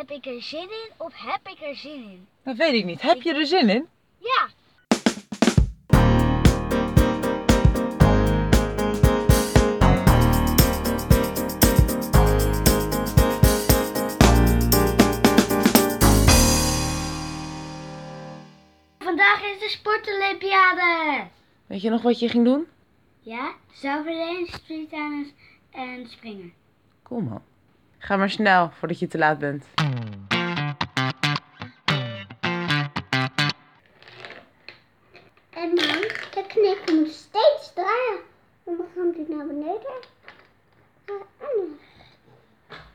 Heb ik er zin in of heb ik er zin in? Dat weet ik niet. Heb je er zin in? Ja. Vandaag is de sportolympiade. Weet je nog wat je ging doen? Ja, zelfverdediging, streettennis en springen. Kom man. Ga maar snel voordat je te laat bent. En man, de knik moet steeds draaien. En dan gaat hij naar beneden.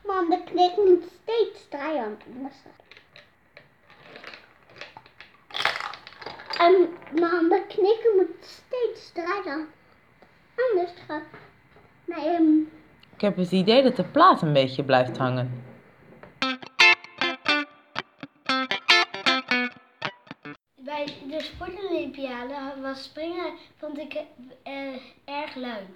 Man, de knik moet steeds draaien. Anders. En man, de knik moet steeds draaien. Anders gaat... Nee, ehm, Ik heb het idee dat de plaat een beetje blijft hangen. Bij de sportolympiade was springen, vond ik eh, erg leuk.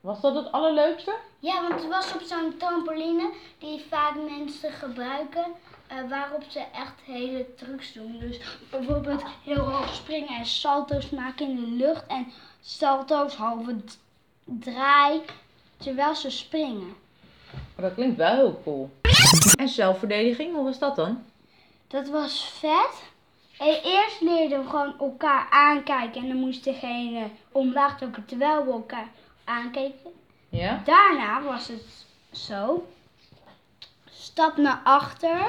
Was dat het allerleukste? Ja, want het was op zo'n trampoline die vaak mensen gebruiken, eh, waarop ze echt hele trucs doen. Dus bijvoorbeeld heel hoog springen en salto's maken in de lucht en salto's halve draai terwijl ze springen. Dat klinkt wel heel cool. En zelfverdediging, hoe was dat dan? Dat was vet. En eerst leerden we gewoon elkaar aankijken en dan moest degene omlaag drukken terwijl we elkaar aankeken. Ja? Daarna was het zo. Stap naar achter.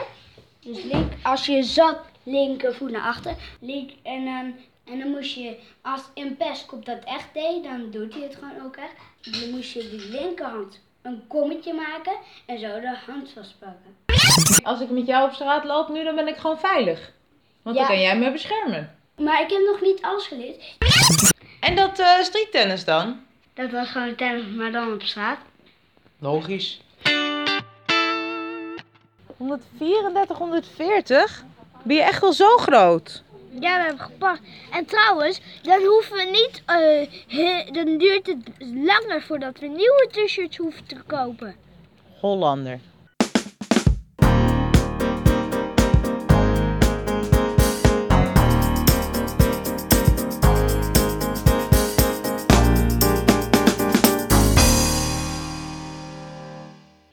Dus link, als je zat, linkervoet naar achter. Link, en, dan, en dan moest je, als een pestkop dat echt deed, dan doet hij het gewoon ook echt. Dan moest je die linkerhand een kommetje maken en zo de hand vastpakken. Als ik met jou op straat loop nu, dan ben ik gewoon veilig. Want dan kan jij me beschermen. Maar ik heb nog niet alles geleerd. En dat eh streettennis dan? Dat was gewoon tennis, maar dan op straat. Logisch. 134, 140? Ben je echt wel zo groot? Ja, we hebben gepakt. En trouwens, dan hoeven we niet. eh, he- dan duurt het langer voordat we nieuwe t-shirts hoeven te kopen. Hollander.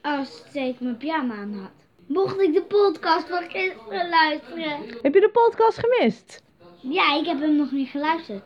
Als ik mijn pyjama aan had. Mocht ik de podcast van gisteren luisteren? Heb je de podcast gemist? Ja, ik heb hem nog niet geluisterd.